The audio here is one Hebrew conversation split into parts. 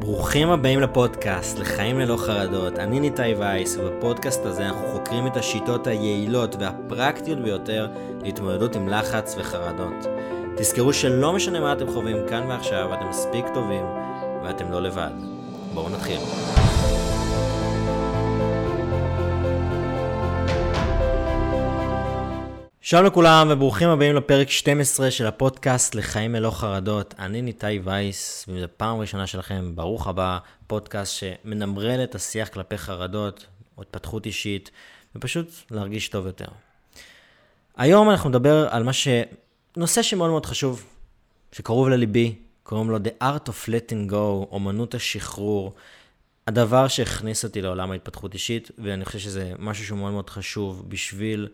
ברוכים הבאים לפודקאסט, לחיים ללא חרדות. אני ניתאי וייס, ובפודקאסט הזה אנחנו חוקרים את השיטות היעילות והפרקטיות ביותר להתמודדות עם לחץ וחרדות. תזכרו שלא משנה מה אתם חווים כאן ועכשיו, אתם מספיק טובים ואתם לא לבד. בואו נתחיל. שלום לכולם וברוכים הבאים לפרק 12 של הפודקאסט לחיים ללא חרדות. אני ניתאי וייס, וזו פעם ראשונה שלכם, ברוך הבא, פודקאסט שמנמרל את השיח כלפי חרדות, התפתחות אישית, ופשוט להרגיש טוב יותר. היום אנחנו נדבר על מה ש... נושא שמאוד מאוד חשוב, שקרוב לליבי, קוראים לו The Art of Letting Go, אומנות השחרור. הדבר שהכניס אותי לעולם ההתפתחות אישית, ואני חושב שזה משהו שהוא מאוד מאוד חשוב בשביל...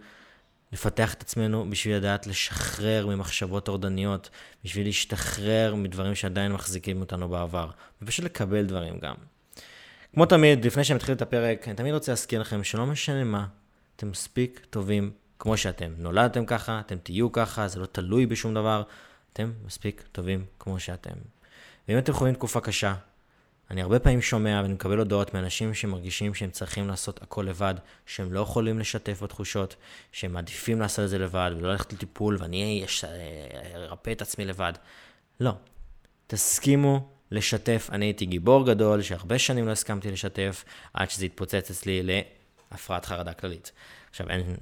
לפתח את עצמנו בשביל לדעת לשחרר ממחשבות טורדניות, בשביל להשתחרר מדברים שעדיין מחזיקים אותנו בעבר, ופשוט לקבל דברים גם. כמו תמיד, לפני שאני מתחיל את הפרק, אני תמיד רוצה להזכיר לכם שלא משנה מה, אתם מספיק טובים כמו שאתם. נולדתם ככה, אתם תהיו ככה, זה לא תלוי בשום דבר, אתם מספיק טובים כמו שאתם. ואם אתם חווים תקופה קשה, אני הרבה פעמים שומע ואני מקבל הודעות מאנשים שמרגישים שהם צריכים לעשות הכל לבד, שהם לא יכולים לשתף בתחושות, שהם מעדיפים לעשות את זה לבד ולא ללכת לטיפול ואני ארפא את עצמי לבד. לא. תסכימו לשתף. אני הייתי גיבור גדול שהרבה שנים לא הסכמתי לשתף, עד שזה התפוצץ אצלי להפרעת חרדה כללית. עכשיו, אין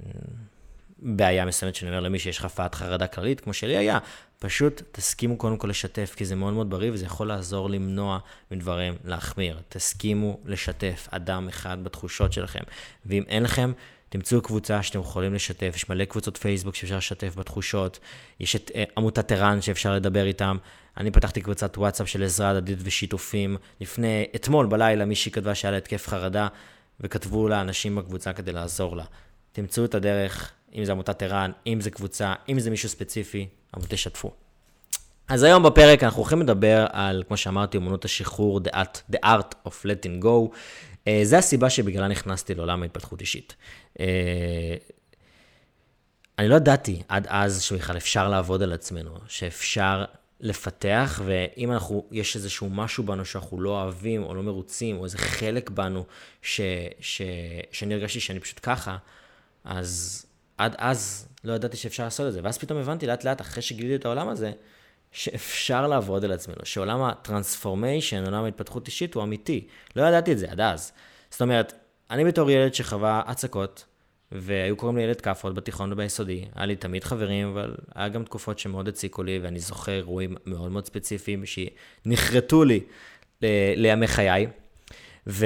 בעיה מסוימת שאני אומר למי שיש לך הפרעת חרדה כללית, כמו שלי היה, פשוט תסכימו קודם כל לשתף, כי זה מאוד מאוד בריא וזה יכול לעזור למנוע מדברים להחמיר. תסכימו לשתף אדם אחד בתחושות שלכם. ואם אין לכם, תמצאו קבוצה שאתם יכולים לשתף, יש מלא קבוצות פייסבוק שאפשר לשתף בתחושות, יש את uh, עמותת ער"ן שאפשר לדבר איתם. אני פתחתי קבוצת וואטסאפ של עזרה הדדית ושיתופים. לפני, אתמול בלילה מישהי כתבה שהיה לה התקף חרדה, וכתבו לה אנשים בקבוצה כדי לעזור לה. תמצאו את הדרך, אם זה עמותת ער"ן, אם זה קבוצה, אם זה מישהו ספציפי, אבל תשתפו. אז היום בפרק אנחנו הולכים לדבר על, כמו שאמרתי, אמנות השחרור, the art, of letting go. Uh, זה הסיבה שבגללה נכנסתי לעולם ההתפתחות אישית. Uh, אני לא ידעתי עד אז שבכלל אפשר לעבוד על עצמנו, שאפשר לפתח, ואם אנחנו, יש איזשהו משהו בנו שאנחנו לא אוהבים או לא מרוצים, או איזה חלק בנו ש, ש, שאני הרגשתי שאני פשוט ככה, אז עד אז לא ידעתי שאפשר לעשות את זה. ואז פתאום הבנתי לאט לאט, אחרי שגיליתי את העולם הזה, שאפשר לעבוד על עצמנו, שעולם הטרנספורמיישן, עולם ההתפתחות אישית הוא אמיתי. לא ידעתי את זה עד אז. זאת אומרת, אני בתור ילד שחווה הצקות, והיו קוראים לי ילד כאפות בתיכון וביסודי, היה לי תמיד חברים, אבל היה גם תקופות שמאוד הציקו לי, ואני זוכר אירועים מאוד מאוד ספציפיים שנחרטו לי לימי חיי. ו...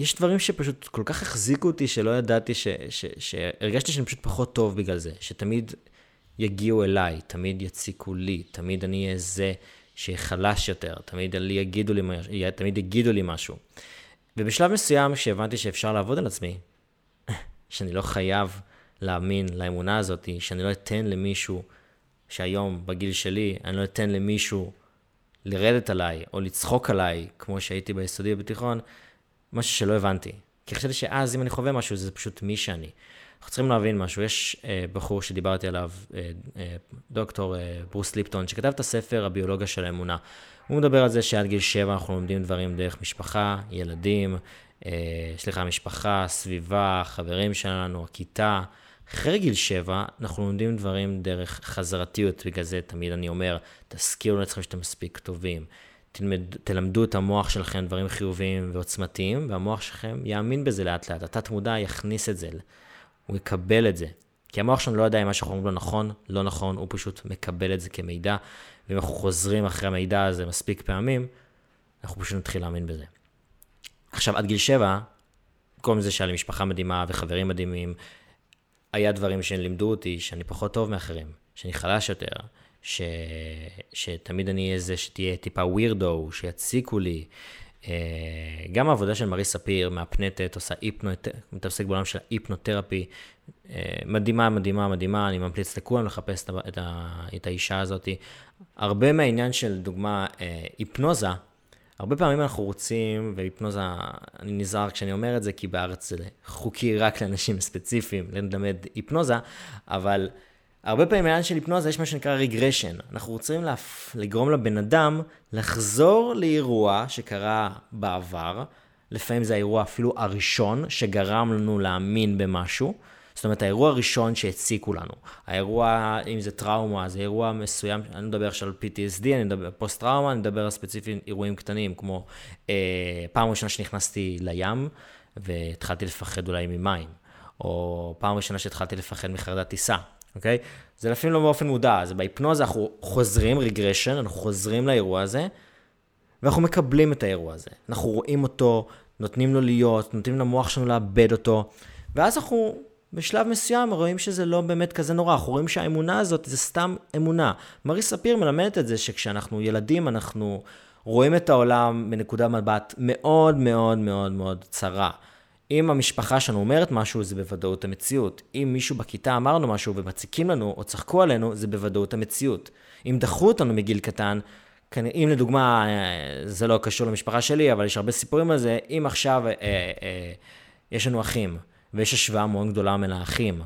יש דברים שפשוט כל כך החזיקו אותי, שלא ידעתי, ש, ש, שהרגשתי שאני פשוט פחות טוב בגלל זה, שתמיד יגיעו אליי, תמיד יציקו לי, תמיד אני אהיה זה שחלש יותר, תמיד, יגידו לי, תמיד יגידו לי משהו. ובשלב מסוים, כשהבנתי שאפשר לעבוד על עצמי, שאני לא חייב להאמין לאמונה הזאת, שאני לא אתן למישהו שהיום, בגיל שלי, אני לא אתן למישהו לרדת עליי או לצחוק עליי, כמו שהייתי ביסודי ובתיכון, משהו שלא הבנתי. כי חשבתי שאז אם אני חווה משהו, זה פשוט מי שאני. אנחנו צריכים להבין משהו. יש אה, בחור שדיברתי עליו, אה, אה, דוקטור אה, ברוס ליפטון, שכתב את הספר הביולוגיה של האמונה. הוא מדבר על זה שעד גיל 7 אנחנו לומדים דברים דרך משפחה, ילדים, אה, סליחה, משפחה, סביבה, חברים שלנו, הכיתה. אחרי גיל 7 אנחנו לומדים דברים דרך חזרתיות, בגלל זה תמיד אני אומר, תזכירו לעצמכם שאתם מספיק טובים. תלמד, תלמדו את המוח שלכם דברים חיוביים ועוצמתיים, והמוח שלכם יאמין בזה לאט לאט. התת מודע יכניס את זה, הוא יקבל את זה. כי המוח שלנו לא יודע אם מה שאנחנו אומרים לו נכון, לא נכון, הוא פשוט מקבל את זה כמידע, ואם אנחנו חוזרים אחרי המידע הזה מספיק פעמים, אנחנו פשוט נתחיל להאמין בזה. עכשיו, עד גיל שבע, כל מזה שהיה לי משפחה מדהימה וחברים מדהימים, היה דברים שלימדו אותי שאני פחות טוב מאחרים, שאני חלש יותר, ש... שתמיד אני אהיה זה שתהיה טיפה ווירדו, שיציקו לי. אה, גם העבודה של מרי ספיר, מהפנטת, עושה היפנו, מתעסק בעולם של היפנותרפי, אה, מדהימה, מדהימה, מדהימה, אני ממליץ לכולם לחפש את, את, את האישה הזאת. הרבה מהעניין של, דוגמה, אה, היפנוזה, הרבה פעמים אנחנו רוצים, והיפנוזה, אני נזהר כשאני אומר את זה, כי בארץ זה חוקי רק לאנשים ספציפיים ללמד היפנוזה, אבל הרבה פעמים בעניין של היפנוזה יש מה שנקרא רגרשן. אנחנו רוצים להפ... לגרום לבן אדם לחזור לאירוע שקרה בעבר. לפעמים זה האירוע אפילו הראשון שגרם לנו להאמין במשהו. זאת אומרת, האירוע הראשון שהציקו לנו. האירוע, אם זה טראומה, זה אירוע מסוים, אני מדבר עכשיו על PTSD, אני מדבר פוסט-טראומה, אני מדבר על ספציפית אירועים קטנים, כמו אה, פעם ראשונה שנכנסתי לים, והתחלתי לפחד אולי ממים, או פעם ראשונה שהתחלתי לפחד מחרדת טיסה. אוקיי? זה לפעמים לא באופן מודע, זה בהיפנוזה אנחנו חוזרים, רגרשן, אנחנו חוזרים לאירוע הזה, ואנחנו מקבלים את האירוע הזה. אנחנו רואים אותו, נותנים לו להיות, נותנים למוח שלנו לאבד אותו, ואז אנחנו בשלב מסוים רואים שזה לא באמת כזה נורא, אנחנו רואים שהאמונה הזאת זה סתם אמונה. מרי ספיר מלמדת את זה שכשאנחנו ילדים אנחנו רואים את העולם בנקודה מבט מאוד מאוד מאוד מאוד צרה. אם המשפחה שלנו אומרת משהו, זה בוודאות המציאות. אם מישהו בכיתה אמר לנו משהו ומציקים לנו או צחקו עלינו, זה בוודאות המציאות. אם דחו אותנו מגיל קטן, אם לדוגמה, אה, זה לא קשור למשפחה שלי, אבל יש הרבה סיפורים על זה, אם עכשיו אה, אה, יש לנו אחים, ויש השוואה מאוד גדולה בין האחים,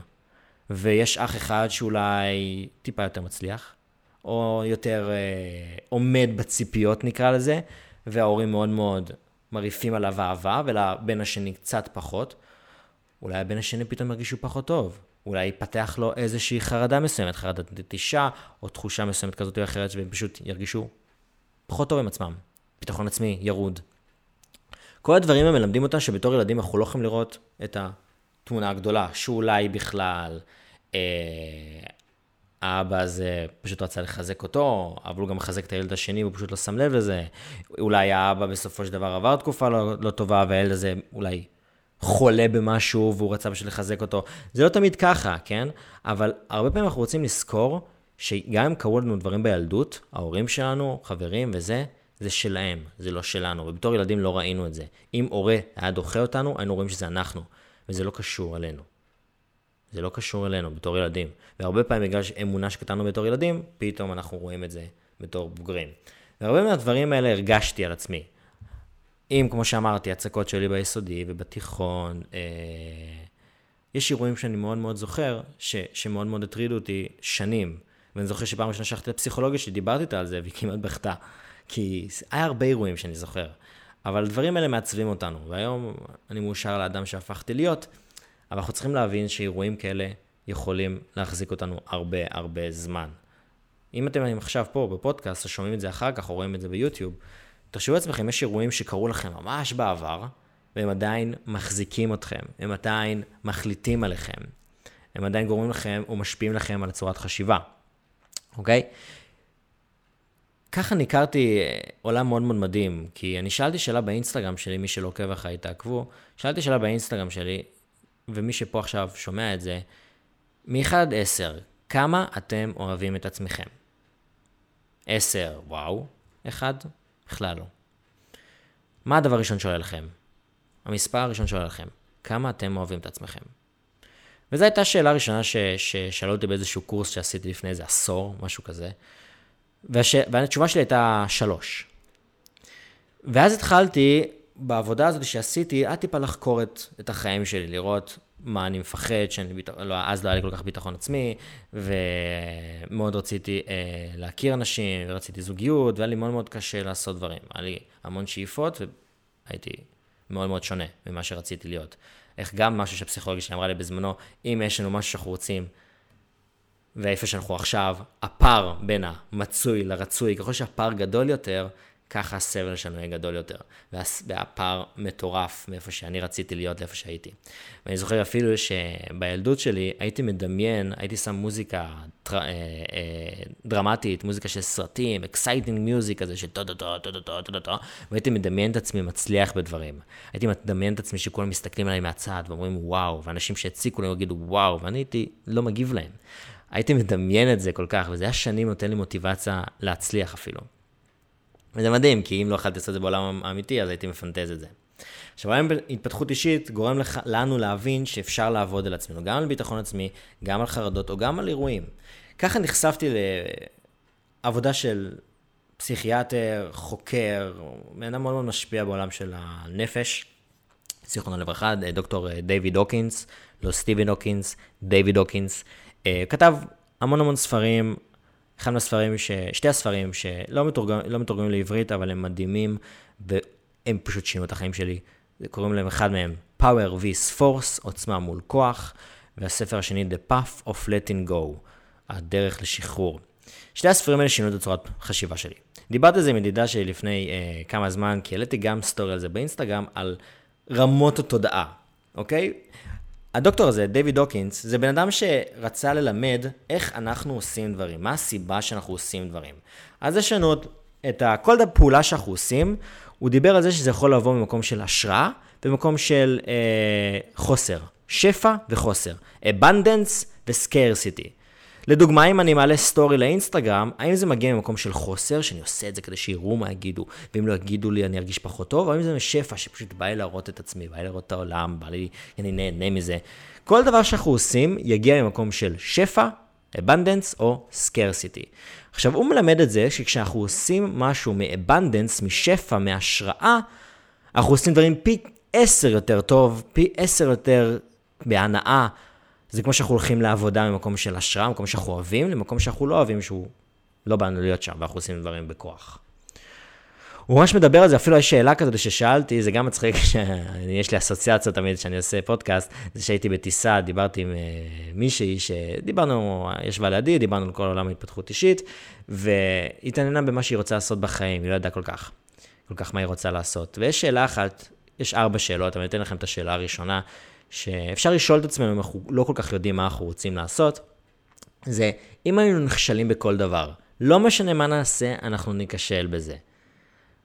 ויש אח אחד שאולי טיפה יותר מצליח, או יותר אה, עומד בציפיות נקרא לזה, וההורים מאוד מאוד מרעיפים עליו אהבה, ולבן השני קצת פחות, אולי הבן השני פתאום ירגישו פחות טוב. אולי יפתח לו איזושהי חרדה מסוימת, חרדת נטישה, או תחושה מסוימת כזאת או אחרת, שהם פשוט ירגישו פחות טוב עם עצמם. ביטחון עצמי, ירוד. כל הדברים הם מלמדים אותה שבתור ילדים אנחנו לא יכולים לראות את התמונה הגדולה, שאולי בכלל אה, האבא הזה פשוט רצה לחזק אותו, אבל הוא גם מחזק את הילד השני, הוא פשוט לא שם לב לזה. אולי האבא בסופו של דבר עבר תקופה לא, לא טובה, והילד הזה אולי חולה במשהו, והוא רצה פשוט לחזק אותו. זה לא תמיד ככה, כן? אבל הרבה פעמים אנחנו רוצים לזכור שגם אם קרו לנו דברים בילדות, ההורים שלנו, חברים וזה, זה שלהם, זה לא שלנו. ובתור ילדים לא ראינו את זה. אם הורה היה דוחה אותנו, היינו רואים שזה אנחנו, וזה לא קשור אלינו. זה לא קשור אלינו בתור ילדים. והרבה פעמים בגלל אמונה שקטנו בתור ילדים, פתאום אנחנו רואים את זה בתור בוגרים. והרבה מהדברים האלה הרגשתי על עצמי. אם, כמו שאמרתי, הצקות שלי ביסודי ובתיכון, אה, יש אירועים שאני מאוד מאוד זוכר, ש, שמאוד מאוד הטרידו אותי שנים. ואני זוכר שפעם ראשונה שהלכתי לפסיכולוגיה שדיברתי איתה על זה, והיא כמעט בכתה. כי היה הרבה אירועים שאני זוכר. אבל הדברים האלה מעצבים אותנו, והיום אני מאושר לאדם שהפכתי להיות, אבל אנחנו צריכים להבין שאירועים כאלה יכולים להחזיק אותנו הרבה הרבה זמן. אם אתם עכשיו פה בפודקאסט, שומעים את זה אחר כך, או רואים את זה ביוטיוב, תחשבו לעצמכם, יש אירועים שקרו לכם ממש בעבר, והם עדיין מחזיקים אתכם, הם עדיין מחליטים עליכם, הם עדיין גורמים לכם ומשפיעים לכם על צורת חשיבה, אוקיי? ככה ניכרתי אה, עולם מאוד מאוד מדהים, כי אני שאלתי שאלה באינסטגרם שלי, מי שלא עוקב אחריי תעקבו, שאלתי שאלה באינסטגרם שלי, ומי שפה עכשיו שומע את זה, מ-1 עד 10, כמה אתם אוהבים את עצמכם? 10, וואו, 1, בכלל לא. מה הדבר הראשון שעולה לכם? המספר הראשון שעולה לכם, כמה אתם אוהבים את עצמכם? וזו הייתה שאלה ראשונה ששאלו אותי באיזשהו קורס שעשיתי לפני איזה עשור, משהו כזה. והש... והתשובה שלי הייתה שלוש. ואז התחלתי, בעבודה הזאת שעשיתי, עד טיפה לחקור את, את החיים שלי, לראות מה אני מפחד, שאני ביט... לא, אז לא היה לי כל כך ביטחון עצמי, ומאוד רציתי אה, להכיר אנשים, ורציתי זוגיות, והיה לי מאוד מאוד קשה לעשות דברים. היה לי המון שאיפות, והייתי מאוד מאוד שונה ממה שרציתי להיות. איך גם משהו שהפסיכולוגיה שלי אמרה לי בזמנו, אם יש לנו משהו שאנחנו רוצים, ואיפה שאנחנו עכשיו, הפער בין המצוי לרצוי, ככל שהפער גדול יותר, ככה הסבל שלנו יהיה גדול יותר. והפער מטורף מאיפה שאני רציתי להיות לאיפה שהייתי. ואני זוכר אפילו שבילדות שלי הייתי מדמיין, הייתי שם מוזיקה דר... אה, אה, דרמטית, מוזיקה של סרטים, exciting music כזה של טו-טו-טו-טו-טו-טו-טו, והייתי מדמיין את עצמי מצליח בדברים. הייתי מדמיין את עצמי שכולם מסתכלים עליי מהצד ואומרים וואו, ואנשים שהציקו לי יגידו וואו, ואני הייתי לא מגיב להם. הייתי מדמיין את זה כל כך, וזה היה שנים נותן לי מוטיבציה להצליח אפילו. וזה מדהים, כי אם לא יכולתי לעשות את זה בעולם האמיתי, אז הייתי מפנטז את זה. עכשיו, היום התפתחות אישית גורם לך, לנו להבין שאפשר לעבוד על עצמנו, גם על ביטחון עצמי, גם על חרדות או גם על אירועים. ככה נחשפתי לעבודה של פסיכיאטר, חוקר, בן אדם מאוד מאוד משפיע בעולם של הנפש, זיכרונו לברכה, דוקטור דיוויד הוקינס, לא סטיבן הוקינס, דיוויד הוקינס, כתב המון המון ספרים, אחד מהספרים, ש... שתי הספרים שלא מתורגם, לא מתורגמים לעברית, אבל הם מדהימים, והם פשוט שינו את החיים שלי. קוראים להם אחד מהם Power vs Force, עוצמה מול כוח, והספר השני The Path of Letting Go, הדרך לשחרור. שתי הספרים האלה שינו את הצורת חשיבה שלי. דיברתי על זה עם ידידה שלי לפני אה, כמה זמן, כי העליתי גם סטורי על זה באינסטגרם, על רמות התודעה, אוקיי? הדוקטור הזה, דיוויד הוקינס, זה בן אדם שרצה ללמד איך אנחנו עושים דברים, מה הסיבה שאנחנו עושים דברים. אז יש לנו את ה, כל הפעולה שאנחנו עושים, הוא דיבר על זה שזה יכול לבוא ממקום של השראה ומקום של אה, חוסר, שפע וחוסר, abundance ו-scarcity. לדוגמה, אם אני מעלה סטורי לאינסטגרם, האם זה מגיע ממקום של חוסר, שאני עושה את זה כדי שיראו מה יגידו, ואם לא יגידו לי אני ארגיש פחות טוב, או האם זה משפע שפשוט בא לי להראות את עצמי, בא לי להראות את העולם, בא לי, אני נהנה מזה. כל דבר שאנחנו עושים יגיע ממקום של שפע, abundance או scarcity. עכשיו, הוא מלמד את זה שכשאנחנו עושים משהו מ-abundance, משפע, מהשראה, אנחנו עושים דברים פי עשר יותר טוב, פי עשר יותר בהנאה, זה כמו שאנחנו הולכים לעבודה ממקום של השראה, ממקום שאנחנו אוהבים, למקום שאנחנו לא אוהבים, שהוא לא באנו להיות שם, ואנחנו עושים דברים בכוח. הוא ממש מדבר על זה, אפילו יש שאלה כזאת ששאלתי, זה גם מצחיק, יש לי אסוציאציות תמיד כשאני עושה פודקאסט, זה שהייתי בטיסה, דיברתי עם uh, מישהי שדיברנו, ישבה לידי, דיברנו על כל עולם ההתפתחות אישית, והיא התעניינה במה שהיא רוצה לעשות בחיים, היא לא ידעה כל כך, כל כך מה היא רוצה לעשות. ויש שאלה אחת, יש ארבע שאלות, אני אתן לכם את השאלה הראשונה, שאפשר לשאול את עצמנו אם אנחנו לא כל כך יודעים מה אנחנו רוצים לעשות, זה אם היינו נכשלים בכל דבר, לא משנה מה נעשה, אנחנו ניכשל בזה.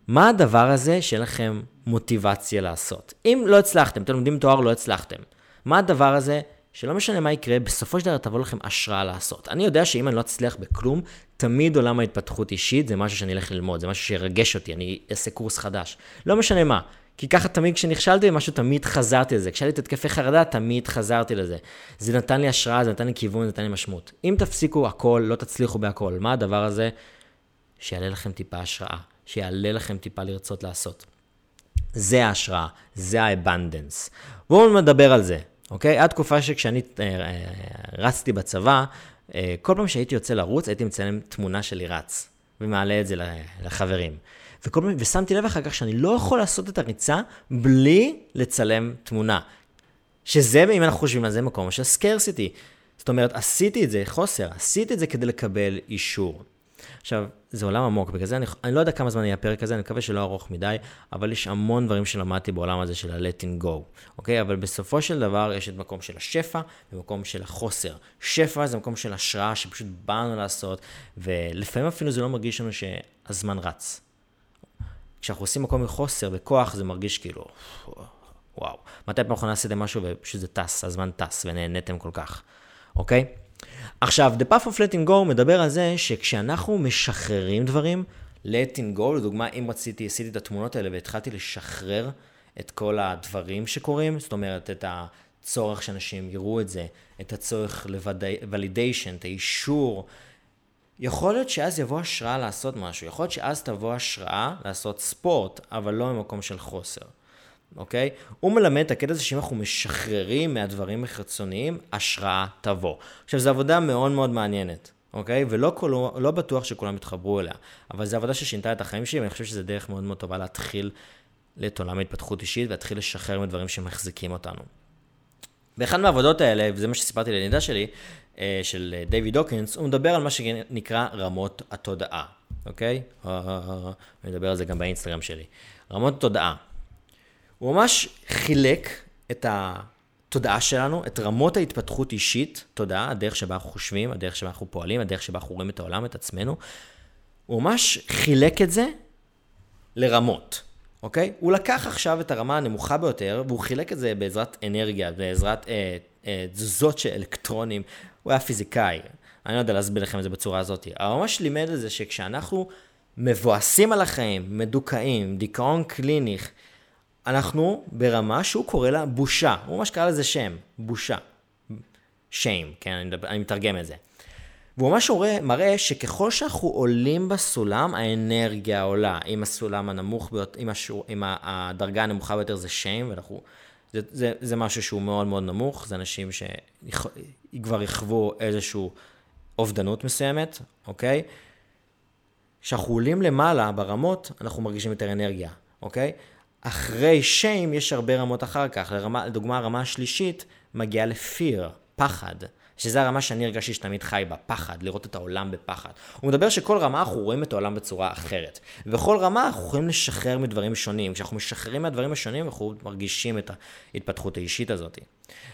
מה הדבר הזה שאין לכם מוטיבציה לעשות? אם לא הצלחתם, אתם לומדים תואר, לא הצלחתם. מה הדבר הזה שלא משנה מה יקרה, בסופו של דבר תבוא לכם השראה לעשות. אני יודע שאם אני לא אצליח בכלום, תמיד עולם ההתפתחות אישית זה משהו שאני אלך ללמוד, זה משהו שירגש אותי, אני אעשה קורס חדש. לא משנה מה. כי ככה תמיד כשנכשלתי במשהו, תמיד חזרתי לזה. כשהיה לי את התקפי חרדה, תמיד חזרתי לזה. זה נתן לי השראה, זה נתן לי כיוון, זה נתן לי משמעות. אם תפסיקו הכל, לא תצליחו בהכל. מה הדבר הזה? שיעלה לכם טיפה השראה, שיעלה לכם טיפה לרצות לעשות. זה ההשראה, זה ה-abundance. בואו נדבר על זה, אוקיי? עד תקופה שכשאני אה, אה, רצתי בצבא, אה, כל פעם שהייתי יוצא לרוץ, הייתי מצלם תמונה שלי רץ, ומעלה את זה לחברים. וכל פעם, ושמתי לב אחר כך שאני לא יכול לעשות את הריצה בלי לצלם תמונה. שזה, אם אנחנו חושבים על זה, מקום של סקרסיטי. זאת אומרת, עשיתי את זה, חוסר, עשיתי את זה כדי לקבל אישור. עכשיו, זה עולם עמוק, בגלל זה אני, אני לא יודע כמה זמן יהיה הפרק הזה, אני מקווה שלא ארוך מדי, אבל יש המון דברים שלמדתי בעולם הזה של ה-letting go, אוקיי? אבל בסופו של דבר יש את מקום של השפע ומקום של החוסר. שפע זה מקום של השראה שפשוט באנו לעשות, ולפעמים אפילו זה לא מרגיש לנו שהזמן רץ. כשאנחנו עושים מקום מחוסר וכוח, זה מרגיש כאילו, וואו, מתי פעם אחרונה עשיתם משהו ופשוט זה טס, הזמן טס ונהניתם כל כך, אוקיי? עכשיו, The Path of Letting Go מדבר על זה שכשאנחנו משחררים דברים, letting go, לדוגמה, אם רציתי, עשיתי את התמונות האלה והתחלתי לשחרר את כל הדברים שקורים, זאת אומרת, את הצורך שאנשים יראו את זה, את הצורך ל-validation, את האישור, יכול להיות שאז יבוא השראה לעשות משהו, יכול להיות שאז תבוא השראה לעשות ספורט, אבל לא ממקום של חוסר, אוקיי? הוא מלמד את הקטע הזה שאם אנחנו משחררים מהדברים החיצוניים, השראה תבוא. עכשיו, זו עבודה מאוד מאוד מעניינת, אוקיי? ולא כל, לא בטוח שכולם יתחברו אליה, אבל זו עבודה ששינתה את החיים שלי, ואני חושב שזו דרך מאוד מאוד טובה להתחיל את עולם ההתפתחות אישית ולהתחיל לשחרר מדברים שמחזיקים אותנו. באחד מהעבודות האלה, וזה מה שסיפרתי לנידה שלי, של אה, דייוויד דוקינס, הוא מדבר על מה שנקרא רמות התודעה, אוקיי? אה, אני מדבר על זה גם באינסטגרם שלי. רמות התודעה. הוא ממש חילק את התודעה שלנו, את רמות ההתפתחות אישית, תודעה, הדרך שבה אנחנו חושבים, הדרך שבה אנחנו פועלים, הדרך שבה אנחנו רואים את העולם, את עצמנו. הוא ממש חילק את זה לרמות. אוקיי? הוא לקח עכשיו את הרמה הנמוכה ביותר, והוא חילק את זה בעזרת אנרגיה, בעזרת אה, אה, תזוזות של אלקטרונים. הוא היה פיזיקאי, אני לא יודע להסביר לכם את זה בצורה הזאת. אבל ממש לימד את זה שכשאנחנו מבואסים על החיים, מדוכאים, דיכאון קליני, אנחנו ברמה שהוא קורא לה בושה. הוא ממש קרא לזה שם, בושה. shame, כן, אני, מדבר, אני מתרגם את זה. והוא ממש מראה, מראה שככל שאנחנו עולים בסולם, האנרגיה עולה. אם הסולם הנמוך ביותר, אם, השור, אם הדרגה הנמוכה ביותר זה שם, ואנחנו... זה, זה, זה משהו שהוא מאוד מאוד נמוך, זה אנשים שכבר יחוו איזשהו אובדנות מסוימת, אוקיי? כשאנחנו עולים למעלה ברמות, אנחנו מרגישים יותר אנרגיה, אוקיי? אחרי שיים יש הרבה רמות אחר כך. לרמה, לדוגמה, הרמה השלישית מגיעה לפיר, פחד. שזה הרמה שאני הרגשתי שתמיד חי בה, פחד, לראות את העולם בפחד. הוא מדבר שכל רמה אנחנו רואים את העולם בצורה אחרת. ובכל רמה אנחנו יכולים לשחרר מדברים שונים. כשאנחנו משחררים מהדברים השונים, אנחנו מרגישים את ההתפתחות האישית הזאת.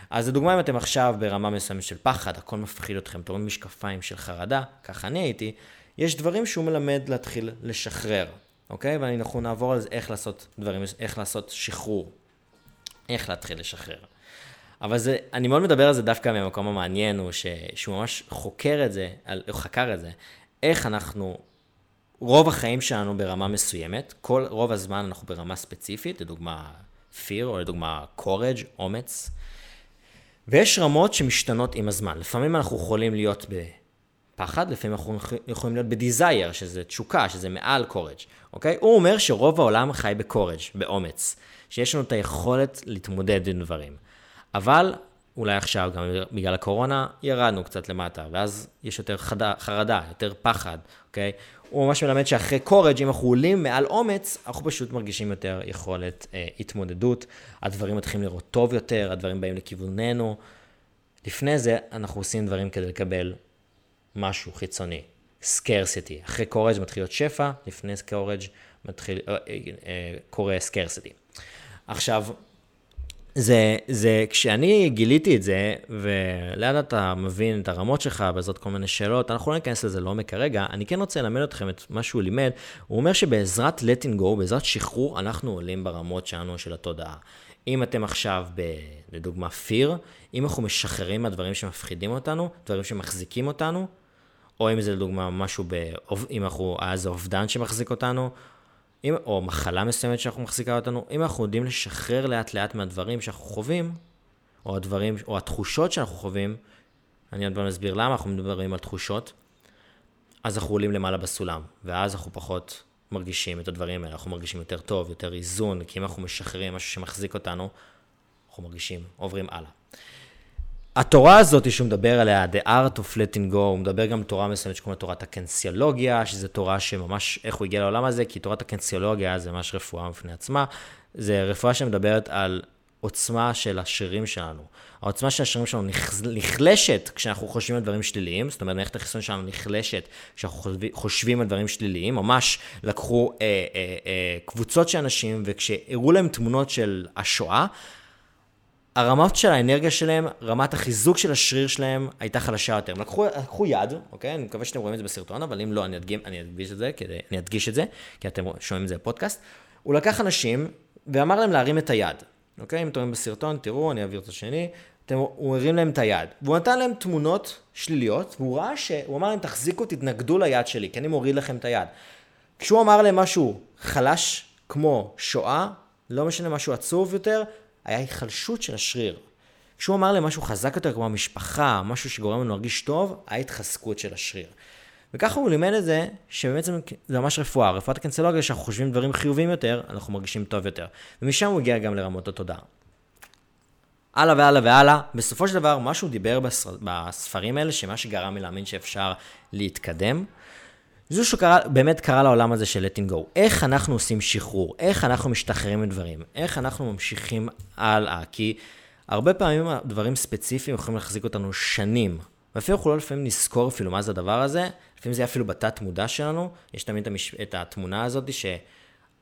אז לדוגמה, אם אתם עכשיו ברמה מסוימת של פחד, הכל מפחיד אתכם, אתם רואים משקפיים של חרדה, ככה אני הייתי, יש דברים שהוא מלמד להתחיל לשחרר, אוקיי? ואנחנו נעבור על זה איך לעשות דברים, איך לעשות שחרור. איך להתחיל לשחרר. אבל זה, אני מאוד מדבר על זה דווקא מהמקום המעניין, הוא ש, שהוא ממש חוקר את זה, הוא חקר את זה, איך אנחנו, רוב החיים שלנו ברמה מסוימת, כל, רוב הזמן אנחנו ברמה ספציפית, לדוגמה fear, או לדוגמה courage, אומץ, ויש רמות שמשתנות עם הזמן. לפעמים אנחנו יכולים להיות בפחד, לפעמים אנחנו יכולים להיות בדיזייר, שזה תשוקה, שזה מעל courage, אוקיי? הוא אומר שרוב העולם חי ב-courage, באומץ, שיש לנו את היכולת להתמודד עם דברים. אבל אולי עכשיו, גם בגלל הקורונה, ירדנו קצת למטה, ואז יש יותר חדה, חרדה, יותר פחד, אוקיי? הוא ממש מלמד שאחרי קורג', אם אנחנו עולים מעל אומץ, אנחנו פשוט מרגישים יותר יכולת אה, התמודדות, הדברים מתחילים לראות טוב יותר, הדברים באים לכיווננו. לפני זה, אנחנו עושים דברים כדי לקבל משהו חיצוני, סקרסיטי. אחרי קורג' מתחיל להיות שפע, לפני קורג' מתחיל, אה, אה, אה, קורה סקרסיטי. עכשיו, זה, זה, כשאני גיליתי את זה, ולאט אתה מבין את הרמות שלך בעזרת כל מיני שאלות, אנחנו לא ניכנס לזה לעומק כרגע, אני כן רוצה ללמד אתכם את מה שהוא לימד. הוא אומר שבעזרת letting go, בעזרת שחרור, אנחנו עולים ברמות שלנו של התודעה. אם אתם עכשיו, ב, לדוגמה, fear, אם אנחנו משחררים מהדברים שמפחידים אותנו, דברים שמחזיקים אותנו, או אם זה לדוגמה משהו, ב, אם אנחנו, איזה אובדן שמחזיק אותנו, אם, או מחלה מסוימת שאנחנו מחזיקה אותנו, אם אנחנו יודעים לשחרר לאט לאט מהדברים שאנחנו חווים, או הדברים, או התחושות שאנחנו חווים, אני עוד פעם אסביר למה אנחנו מדברים על תחושות, אז אנחנו עולים למעלה בסולם, ואז אנחנו פחות מרגישים את הדברים האלה, אנחנו מרגישים יותר טוב, יותר איזון, כי אם אנחנו משחררים משהו שמחזיק אותנו, אנחנו מרגישים, עוברים הלאה. התורה הזאת שהוא מדבר עליה, The Art of Letting Go, הוא מדבר גם תורה מסוימת שקוראים לה תורת הקנסיולוגיה, שזו תורה שממש, איך הוא הגיע לעולם הזה, כי תורת הקנסיולוגיה זה ממש רפואה בפני עצמה. זה רפואה שמדברת על עוצמה של השרירים שלנו. העוצמה של השרירים שלנו נחלשת כשאנחנו חושבים על דברים שליליים, זאת אומרת, מערכת החיסון שלנו נחלשת כשאנחנו חושבים על דברים שליליים. ממש לקחו אה, אה, אה, קבוצות של אנשים, וכשהראו להם תמונות של השואה, הרמות של האנרגיה שלהם, רמת החיזוק של השריר שלהם הייתה חלשה יותר. הם לקחו, לקחו יד, אוקיי? אני מקווה שאתם רואים את זה בסרטון, אבל אם לא, אני אדגים, אני אדגיש את זה, כדי, אני אדגיש את זה, כי אתם שומעים את זה בפודקאסט. הוא לקח אנשים ואמר להם להרים את היד, אוקיי? אם אתם רואים בסרטון, תראו, אני אעביר את השני. אתם, הוא הרים להם את היד, והוא נתן להם תמונות שליליות, והוא ראה שהוא אמר להם, תחזיקו, תתנגדו ליד שלי, כי אני מוריד לכם את היד. כשהוא אמר להם משהו חלש כמו שואה, לא משנה משהו עצוב יותר, היה היחלשות של השריר. כשהוא אמר להם משהו חזק יותר כמו המשפחה, משהו שגורם לנו להרגיש טוב, היה התחזקות של השריר. וככה הוא לימד את זה, שבעצם זה ממש רפואה. רפואת הקנסולוגיה, שאנחנו חושבים דברים חיוביים יותר, אנחנו מרגישים טוב יותר. ומשם הוא הגיע גם לרמות התודעה. הלאה והלאה והלאה. בסופו של דבר, מה שהוא דיבר בספרים האלה, שמה שגרם לי להאמין שאפשר להתקדם, זה שקרה, באמת קרה לעולם הזה של letting go. איך אנחנו עושים שחרור? איך אנחנו משתחררים מדברים? איך אנחנו ממשיכים הלאה? כי הרבה פעמים דברים ספציפיים יכולים להחזיק אותנו שנים. ואפילו אנחנו לא לפעמים נזכור אפילו מה זה הדבר הזה, לפעמים זה יהיה אפילו בתת מודע שלנו. יש תמיד המש... את התמונה הזאת ש...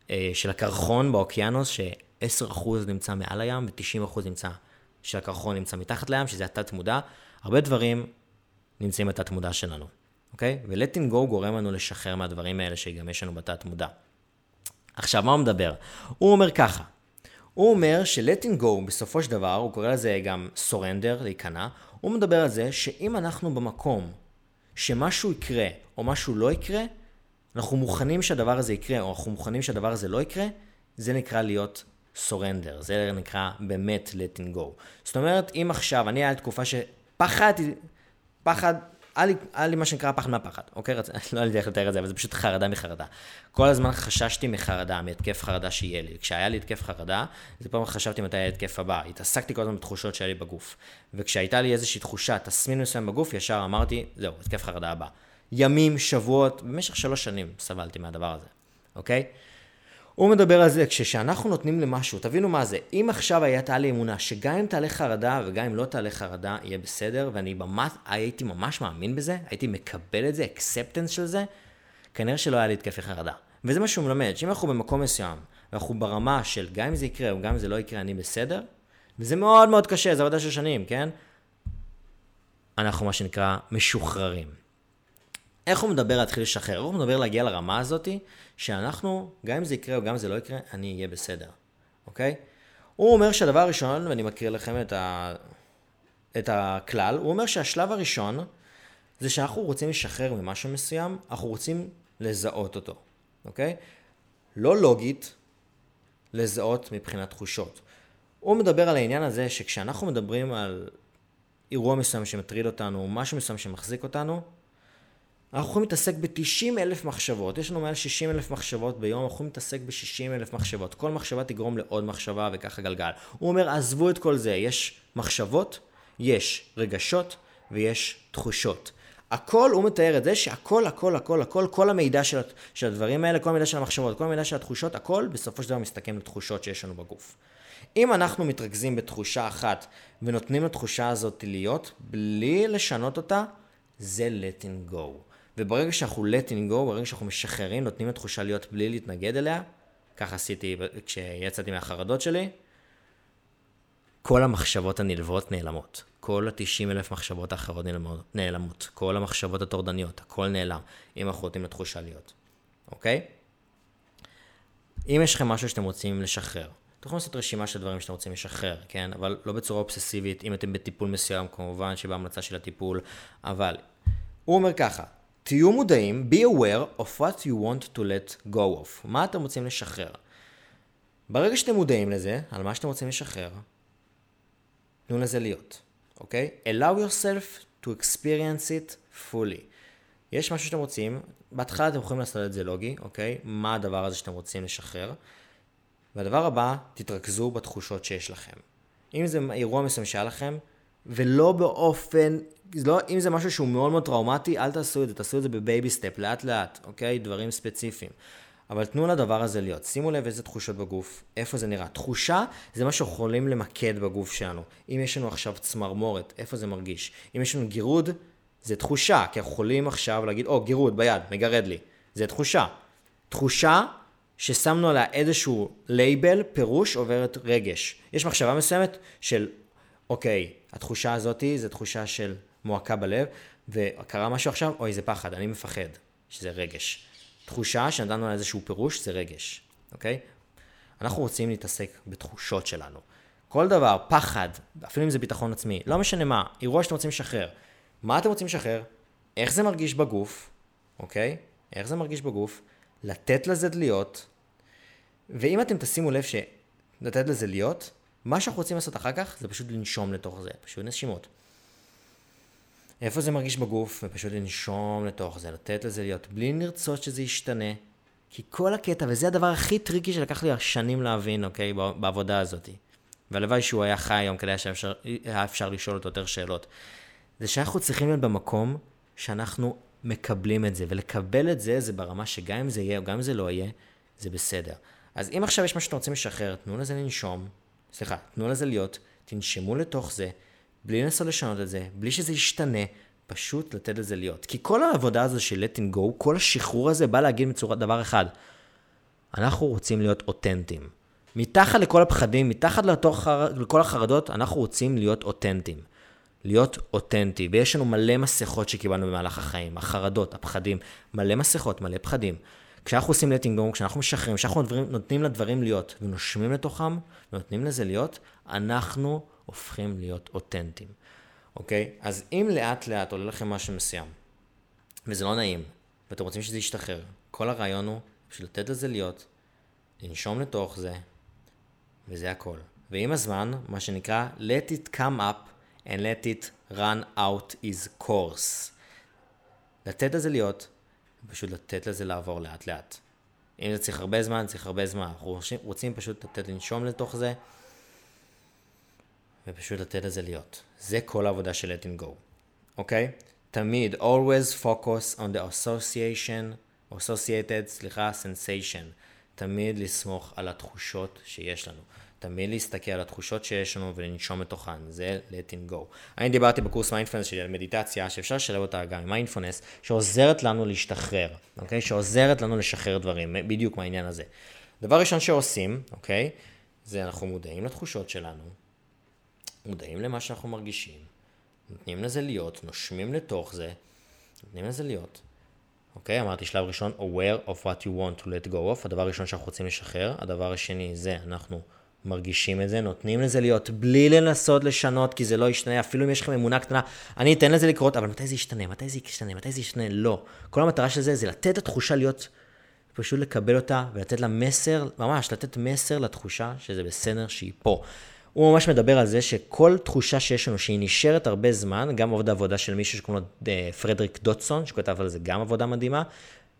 אה, של הקרחון באוקיינוס, ש-10% נמצא מעל הים ו-90% נמצא, של הקרחון נמצא מתחת לים, שזה התת מודע. הרבה דברים נמצאים בתת מודע שלנו. אוקיי? ו-letting go גורם לנו לשחרר מהדברים האלה שגם יש לנו בתת מודע. עכשיו, מה הוא מדבר? הוא אומר ככה, הוא אומר ש-letting go בסופו של דבר, הוא קורא לזה גם surrender, להיכנע, הוא מדבר על זה שאם אנחנו במקום שמשהו יקרה או משהו לא יקרה, אנחנו מוכנים שהדבר הזה יקרה או אנחנו מוכנים שהדבר הזה לא יקרה, זה נקרא להיות surrender, זה נקרא באמת letting go. זאת אומרת, אם עכשיו, אני היה תקופה שפחדתי, פחד היה לי, היה לי מה שנקרא פחד מהפחד, אוקיי? לא יודע איך לתאר את זה, אבל זה פשוט חרדה מחרדה. כל הזמן חששתי מחרדה, מהתקף חרדה שיהיה לי. כשהיה לי התקף חרדה, זה פעם חשבתי מתי יהיה התקף הבא. התעסקתי כל הזמן בתחושות שהיה לי בגוף. וכשהייתה לי איזושהי תחושה, תסמין מסוים בגוף, ישר אמרתי, זהו, התקף חרדה הבא. ימים, שבועות, במשך שלוש שנים סבלתי מהדבר הזה, אוקיי? הוא מדבר על זה, כשאנחנו נותנים למשהו, תבינו מה זה, אם עכשיו הייתה לי אמונה שגם אם תעלה חרדה וגם אם לא תעלה חרדה, יהיה בסדר, ואני ממש, הייתי ממש מאמין בזה, הייתי מקבל את זה, אקספטנס של זה, כנראה שלא היה לי התקפי חרדה. וזה מה שהוא מלמד, שאם אנחנו במקום מסוים, ואנחנו ברמה של גם אם זה יקרה או גם אם זה לא יקרה, אני בסדר, וזה מאוד מאוד קשה, זה עבודה של שנים, כן? אנחנו מה שנקרא משוחררים. איך הוא מדבר להתחיל לשחרר? איך הוא מדבר להגיע לרמה הזאתי, שאנחנו, גם אם זה יקרה או גם אם זה לא יקרה, אני אהיה בסדר, אוקיי? הוא אומר שהדבר הראשון, ואני מקריא לכם את, ה... את הכלל, הוא אומר שהשלב הראשון זה שאנחנו רוצים לשחרר ממשהו מסוים, אנחנו רוצים לזהות אותו, אוקיי? לא לוגית, לזהות מבחינת תחושות. הוא מדבר על העניין הזה שכשאנחנו מדברים על אירוע מסוים שמטריד אותנו, משהו מסוים שמחזיק אותנו, אנחנו יכולים להתעסק ב-90 אלף מחשבות, יש לנו מעל 60 אלף מחשבות ביום, אנחנו יכולים להתעסק ב-60 אלף מחשבות. כל מחשבה תגרום לעוד מחשבה וככה גלגל. הוא אומר, עזבו את כל זה, יש מחשבות, יש רגשות ויש תחושות. הכל, הוא מתאר את זה שהכל, הכל, הכל, הכל, כל המידע של, של הדברים האלה, כל המידע של המחשבות, כל המידע של התחושות, הכל בסופו של דבר מסתכם לתחושות שיש לנו בגוף. אם אנחנו מתרכזים בתחושה אחת ונותנים לתחושה הזאת להיות, בלי לשנות אותה, זה letting go. וברגע שאנחנו letting go, ברגע שאנחנו משחררים, נותנים לתחושה להיות בלי להתנגד אליה, ככה עשיתי כשיצאתי מהחרדות שלי, כל המחשבות הנלוות נעלמות. כל ה-90 אלף מחשבות האחרות נעלמות. כל המחשבות הטורדניות, הכל נעלם, אם אנחנו נותנים לתחושה להיות, אוקיי? אם יש לכם משהו שאתם רוצים לשחרר, אתם יכולים לעשות רשימה של דברים שאתם רוצים לשחרר, כן? אבל לא בצורה אובססיבית, אם אתם בטיפול מסוים, כמובן שבהמלצה של הטיפול, אבל הוא אומר ככה, תהיו מודעים, be aware of what you want to let go of. מה אתם רוצים לשחרר? ברגע שאתם מודעים לזה, על מה שאתם רוצים לשחרר, תנו לזה להיות, אוקיי? allow yourself to experience it fully. יש משהו שאתם רוצים, בהתחלה אתם יכולים לעשות את זה לוגי, אוקיי? מה הדבר הזה שאתם רוצים לשחרר? והדבר הבא, תתרכזו בתחושות שיש לכם. אם זה אירוע מסוים שהיה לכם, ולא באופן לא, אם זה משהו שהוא מאוד מאוד טראומטי, אל תעשו את זה, תעשו את זה ב baby step, לאט לאט, אוקיי? דברים ספציפיים. אבל תנו לדבר הזה להיות. שימו לב איזה תחושות בגוף, איפה זה נראה. תחושה זה מה שיכולים למקד בגוף שלנו. אם יש לנו עכשיו צמרמורת, איפה זה מרגיש? אם יש לנו גירוד, זה תחושה, כי אנחנו יכולים עכשיו להגיד, או, oh, גירוד ביד, מגרד לי. זה תחושה. תחושה ששמנו עליה איזשהו לייבל, פירוש, עוברת רגש. יש מחשבה מסוימת של, אוקיי, התחושה הזאתי זה תחושה של מועקה בלב, וקרה משהו עכשיו, אוי, זה פחד, אני מפחד, שזה רגש. תחושה שנתנו לה איזשהו פירוש, זה רגש, אוקיי? אנחנו רוצים להתעסק בתחושות שלנו. כל דבר, פחד, אפילו אם זה ביטחון עצמי, לא משנה מה, אירוע שאתם רוצים לשחרר. מה אתם רוצים לשחרר? איך זה מרגיש בגוף, אוקיי? איך זה מרגיש בגוף? לתת לזה להיות, ואם אתם תשימו לב שלתת לזה להיות, מה שאנחנו רוצים לעשות אחר כך זה פשוט לנשום לתוך זה, פשוט נשימות. איפה זה מרגיש בגוף, ופשוט לנשום לתוך זה, לתת לזה להיות, בלי לרצות שזה ישתנה. כי כל הקטע, וזה הדבר הכי טריקי שלקח לי שנים להבין, אוקיי, בעבודה הזאת. והלוואי שהוא היה חי היום כדי שהיה אפשר לשאול אותו יותר שאלות. זה שאנחנו צריכים להיות במקום שאנחנו מקבלים את זה, ולקבל את זה, זה ברמה שגם אם זה יהיה או גם אם זה לא יהיה, זה בסדר. אז אם עכשיו יש משהו שאתם רוצים לשחרר, תנו לזה לנשום, סליחה, תנו לזה להיות, תנשמו לתוך זה, בלי לנסות לשנות את זה, בלי שזה ישתנה, פשוט לתת לזה להיות. כי כל העבודה הזו של letting go, כל השחרור הזה בא להגיד בצורת דבר אחד, אנחנו רוצים להיות אותנטיים. מתחת לכל הפחדים, מתחת לתוך, לכל החרדות, אנחנו רוצים להיות אותנטיים. להיות אותנטי, ויש לנו מלא מסכות שקיבלנו במהלך החיים, החרדות, הפחדים, מלא מסכות, מלא פחדים. כשאנחנו עושים go, כשאנחנו משחררים, כשאנחנו נותנים לדברים להיות ונושמים לתוכם ונותנים לזה להיות, אנחנו הופכים להיות אותנטיים, אוקיי? אז אם לאט לאט עולה לכם משהו מסוים, וזה לא נעים, ואתם רוצים שזה ישתחרר, כל הרעיון הוא בשביל לתת לזה להיות, לנשום לתוך זה, וזה הכל. ועם הזמן, מה שנקרא, let it come up and let it run out is course. לתת לזה להיות, פשוט לתת לזה לעבור לאט לאט. אם זה צריך הרבה זמן, צריך הרבה זמן. אנחנו רוצים פשוט לתת לנשום לתוך זה, ופשוט לתת לזה להיות. זה כל העבודה של letting go, אוקיי? תמיד, always focus on the association, associated, סליחה, sensation. תמיד לסמוך על התחושות שיש לנו. תמיד להסתכל על התחושות שיש לנו ולנשום מתוכן, זה letting go. אני דיברתי בקורס מיינדפולנס שלי על מדיטציה, שאפשר לשלב אותה גם עם מיינדפולנס, שעוזרת לנו להשתחרר, אוקיי? שעוזרת לנו לשחרר דברים, בדיוק מהעניין הזה. דבר ראשון שעושים, אוקיי? זה אנחנו מודעים לתחושות שלנו, מודעים למה שאנחנו מרגישים, נותנים לזה להיות, נושמים לתוך זה, נותנים לזה להיות. אוקיי, אמרתי שלב ראשון, aware of what you want to let go of, הדבר הראשון שאנחנו רוצים לשחרר, הדבר השני זה אנחנו מרגישים את זה, נותנים לזה להיות, בלי לנסות לשנות, כי זה לא ישתנה, אפילו אם יש לכם אמונה קטנה, אני אתן לזה לקרות, אבל מתי זה ישתנה? מתי זה ישתנה? מתי זה ישתנה? לא. כל המטרה של זה זה לתת את התחושה להיות, פשוט לקבל אותה ולתת לה מסר, ממש לתת מסר לתחושה שזה בסדר שהיא פה. הוא ממש מדבר על זה שכל תחושה שיש לנו, שהיא נשארת הרבה זמן, גם עבודה עבודה של מישהו שקוראים לו אה, פרדריק דוטסון, שכותב על זה גם עבודה מדהימה,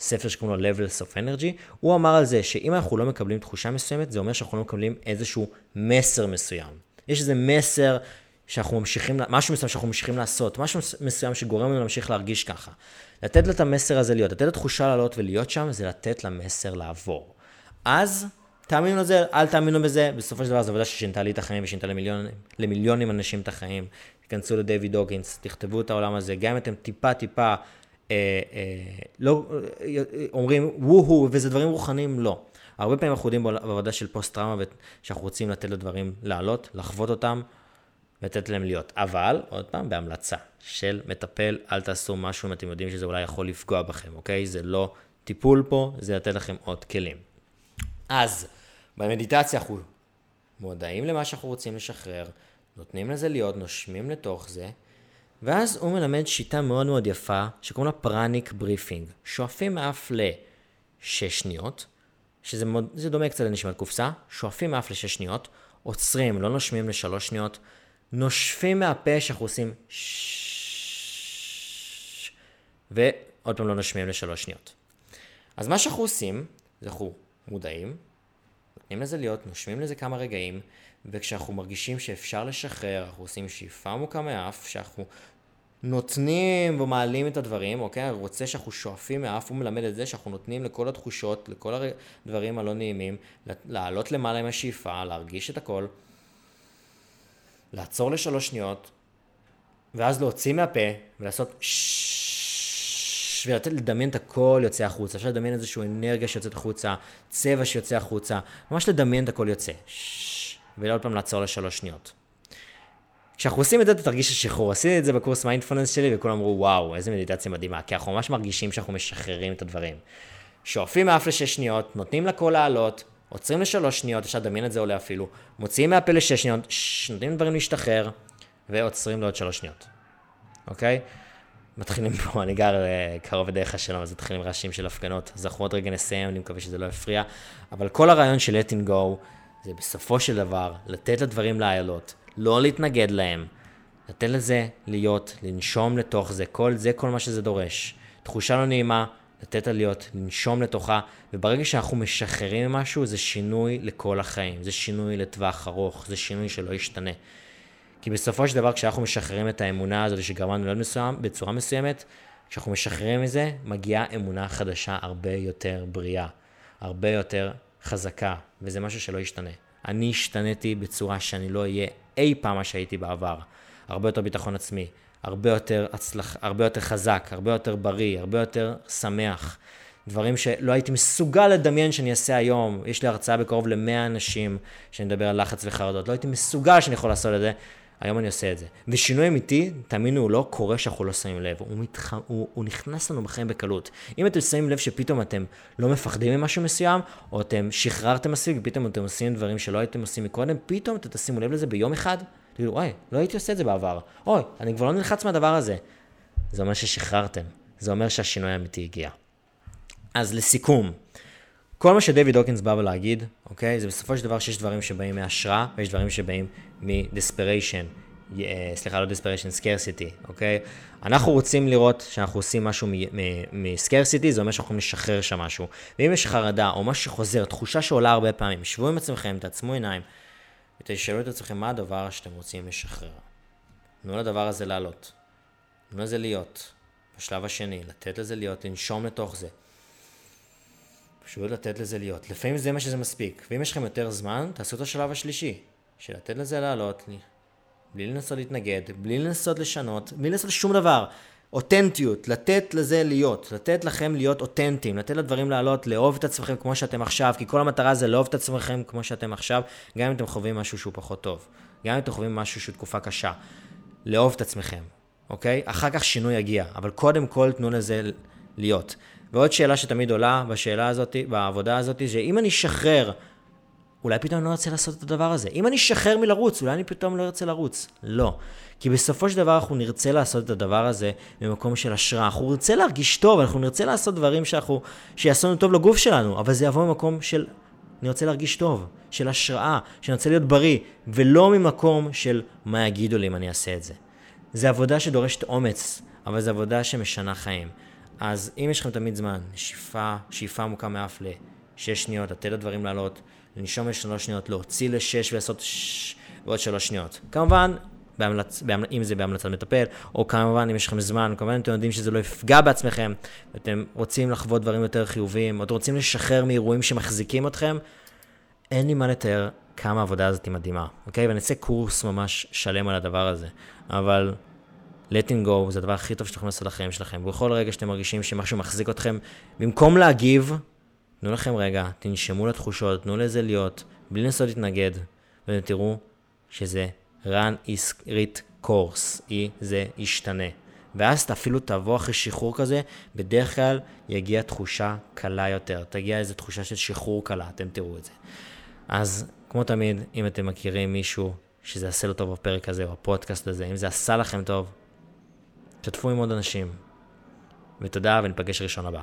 ספר שקוראים לו Levels of Energy, הוא אמר על זה שאם אנחנו לא מקבלים תחושה מסוימת, זה אומר שאנחנו לא מקבלים איזשהו מסר מסוים. יש איזה מסר שאנחנו ממשיכים, משהו מסוים שאנחנו ממשיכים לעשות, משהו מסוים שגורם לנו להמשיך להרגיש ככה. לתת לה את המסר הזה להיות, לתת לתחושה לעלות ולהיות שם, זה לתת למסר לעבור. אז תאמינו לזה, אל תאמינו בזה, בסופו של דבר זו עבודה ששינתה לי את החיים ושינתה למיליון, למיליונים אנשים את החיים. תיכנסו לדיוויד דוגינס, תכתבו את העולם הזה, גם אם אתם טיפה טיפה לא אה, אומרים וואו וזה דברים רוחניים, לא. הרבה פעמים אנחנו יודעים בעבודה של פוסט-טראומה, שאנחנו רוצים לתת לדברים לעלות, לחוות אותם, ולתת להם להיות. אבל, עוד פעם, בהמלצה של מטפל, אל תעשו משהו אם אתם יודעים שזה אולי יכול לפגוע בכם, אוקיי? זה לא טיפול פה, זה לתת לכם עוד כלים. אז, במדיטציה אנחנו מודעים למה שאנחנו רוצים לשחרר, נותנים לזה להיות, נושמים לתוך זה, ואז הוא מלמד שיטה מאוד מאוד יפה, שקוראים לה pranic breathing. שואפים מאף לשש שניות, שזה מאוד, דומה קצת לנשימת קופסה, שואפים מאף לשש שניות, עוצרים, לא נושמים לשלוש שניות, נושפים מהפה שאנחנו עושים ועוד פעם לא נושמים לשלוש שניות. אז מה שאנחנו עושים, זה אנחנו מודעים, נותנים לזה להיות, נושמים לזה כמה רגעים, וכשאנחנו מרגישים שאפשר לשחרר, אנחנו עושים שאיפה עמוקה מאף, שאנחנו נותנים ומעלים את הדברים, אוקיי? אני רוצה שאנחנו שואפים מאף, הוא מלמד את זה שאנחנו נותנים לכל התחושות, לכל הדברים הלא נעימים, לעלות למעלה עם השאיפה, להרגיש את הכל, לעצור לשלוש שניות, ואז להוציא מהפה ולעשות ששש, ולדמיין את הכל יוצא החוצה, אפשר לדמיין איזושהי אנרגיה שיוצאת החוצה, צבע שיוצא החוצה, ממש לדמיין את הכל יוצא, ועוד פעם לעצור לשלוש שניות. כשאנחנו עושים את זה, אתה תרגיש השחרור. עשיתי את זה בקורס מיינדפולנס שלי, וכולם אמרו, וואו, איזה מדיטציה מדהימה, כי אנחנו ממש מרגישים שאנחנו משחררים את הדברים. שואפים מאף לשש שניות, נותנים לכל לעלות, עוצרים לשלוש שניות, אפשר לדמיין את זה עולה אפילו, מוציאים מהפה לשש שניות, שש, נותנים לדברים להשתחרר, ועוצרים לעוד שלוש שניות, אוקיי? מתחילים פה, אני גר אה, קרוב לדרך השלום, אז מתחילים רעשים של הפגנות. אז אנחנו עוד רגע נסיים, אני מקווה שזה לא יפריע. אבל כל הרעיון של letting go, זה בסופו של דבר, לתת לדברים לעלות. לא להתנגד להם. לתת לזה להיות, לנשום לתוך זה, כל זה כל מה שזה דורש. תחושה לא נעימה, לתת לה להיות, לנשום לתוכה, וברגע שאנחנו משחררים משהו, זה שינוי לכל החיים, זה שינוי לטווח ארוך, זה שינוי שלא ישתנה. כי בסופו של דבר, כשאנחנו משחררים את האמונה הזאת שגרמנו להיות מסוים, בצורה מסוימת, כשאנחנו משחררים מזה, מגיעה אמונה חדשה הרבה יותר בריאה, הרבה יותר חזקה, וזה משהו שלא ישתנה. אני השתניתי בצורה שאני לא אהיה אי פעם מה שהייתי בעבר. הרבה יותר ביטחון עצמי, הרבה יותר הצלח, הרבה יותר חזק, הרבה יותר בריא, הרבה יותר שמח. דברים שלא הייתי מסוגל לדמיין שאני אעשה היום. יש לי הרצאה בקרוב ל-100 אנשים שאני מדבר על לחץ וחרדות. לא הייתי מסוגל שאני יכול לעשות את זה. היום אני עושה את זה. ושינוי אמיתי, תאמינו, הוא לא קורה שאנחנו לא שמים לב, הוא, מתח... הוא, הוא נכנס לנו בחיים בקלות. אם אתם שמים לב שפתאום אתם לא מפחדים ממשהו מסוים, או אתם שחררתם מספיק, ופתאום אתם עושים דברים שלא הייתם עושים מקודם, פתאום אתם תשימו לב לזה ביום אחד, תגידו, אוי, לא הייתי עושה את זה בעבר, אוי, אני כבר לא נלחץ מהדבר הזה. זה אומר ששחררתם, זה אומר שהשינוי האמיתי הגיע. אז לסיכום, כל מה שדיוויד הוקינס בא להגיד, אוקיי, זה בסופו של דבר שיש דברים שבאים מהשראה, ויש דברים שבאים מ desperation, סליחה, לא desperation, scarcity, אוקיי? אנחנו רוצים לראות שאנחנו עושים משהו מ scarcity, זה אומר שאנחנו יכולים לשחרר שם משהו. ואם יש חרדה או משהו שחוזר, תחושה שעולה הרבה פעמים, שבו עם עצמכם, תעצמו עיניים, ותשאלו את עצמכם מה הדבר שאתם רוצים לשחרר. תנו לדבר הזה לעלות. תנו לזה להיות. בשלב השני, לתת לזה להיות, לנשום לתוך זה. פשוט לתת לזה להיות. לפעמים זה מה שזה מספיק. ואם יש לכם יותר זמן, תעשו את השלב השלישי. של לתת לזה לעלות, בלי לנסות להתנגד, בלי לנסות לשנות, בלי לנסות שום דבר. אותנטיות, לתת לזה להיות, לתת לכם להיות אותנטיים, לתת לדברים לעלות, לאהוב את עצמכם כמו שאתם עכשיו, כי כל המטרה זה לאהוב את עצמכם כמו שאתם עכשיו, גם אם אתם חווים משהו שהוא פחות טוב, גם אם אתם חווים משהו שהוא תקופה קשה. לאהוב את עצמכם, אוקיי? אחר כך שינוי יגיע, אבל קודם כל תנו לזה להיות. ועוד שאלה שתמיד עולה בשאלה הזאת, בעבודה הזאת, זה אם אני אשחרר אולי פתאום אני לא ארצה לעשות את הדבר הזה. אם אני אשחרר מלרוץ, אולי אני פתאום לא ארצה לרוץ. לא. כי בסופו של דבר אנחנו נרצה לעשות את הדבר הזה במקום של השראה. אנחנו נרצה להרגיש טוב, אנחנו נרצה לעשות דברים שאנחנו, שיעשו לנו טוב לגוף שלנו, אבל זה יבוא ממקום של, אני רוצה להרגיש טוב, של השראה, שאני רוצה להיות בריא, ולא ממקום של מה יגידו לי אם אני אעשה את זה. זה עבודה שדורשת אומץ, אבל זו עבודה שמשנה חיים. אז אם יש לכם תמיד זמן, שאיפה, שאיפה עמוקה מאף לשש שניות, לתת לדברים לעלות, לנשום לשלוש שניות, להוציא לשש ולעשות שש ועוד שלוש שניות. כמובן, בהמלצ... בהמל... אם זה בהמלצת מטפל, או כמובן אם יש לכם זמן, כמובן אתם יודעים שזה לא יפגע בעצמכם, ואתם רוצים לחוות דברים יותר חיוביים, או אתם רוצים לשחרר מאירועים שמחזיקים אתכם, אין לי מה לתאר כמה העבודה הזאת היא מדהימה, אוקיי? ואני אעשה קורס ממש שלם על הדבר הזה, אבל letting go זה הדבר הכי טוב שאתם יכולים לעשות לחיים שלכם. בכל רגע שאתם מרגישים שמשהו מחזיק אתכם, במקום להגיב, תנו לכם רגע, תנשמו לתחושות, תנו לזה להיות, בלי לנסות להתנגד, ותראו שזה run is read course, היא זה ישתנה. ואז אפילו תבוא אחרי שחרור כזה, בדרך כלל יגיע תחושה קלה יותר, תגיע איזו תחושה של שחרור קלה, אתם תראו את זה. אז כמו תמיד, אם אתם מכירים מישהו שזה עשה לו טוב בפרק הזה, או הפודקאסט הזה, אם זה עשה לכם טוב, תשתפו עם עוד אנשים. ותודה, וניפגש ראשון הבא.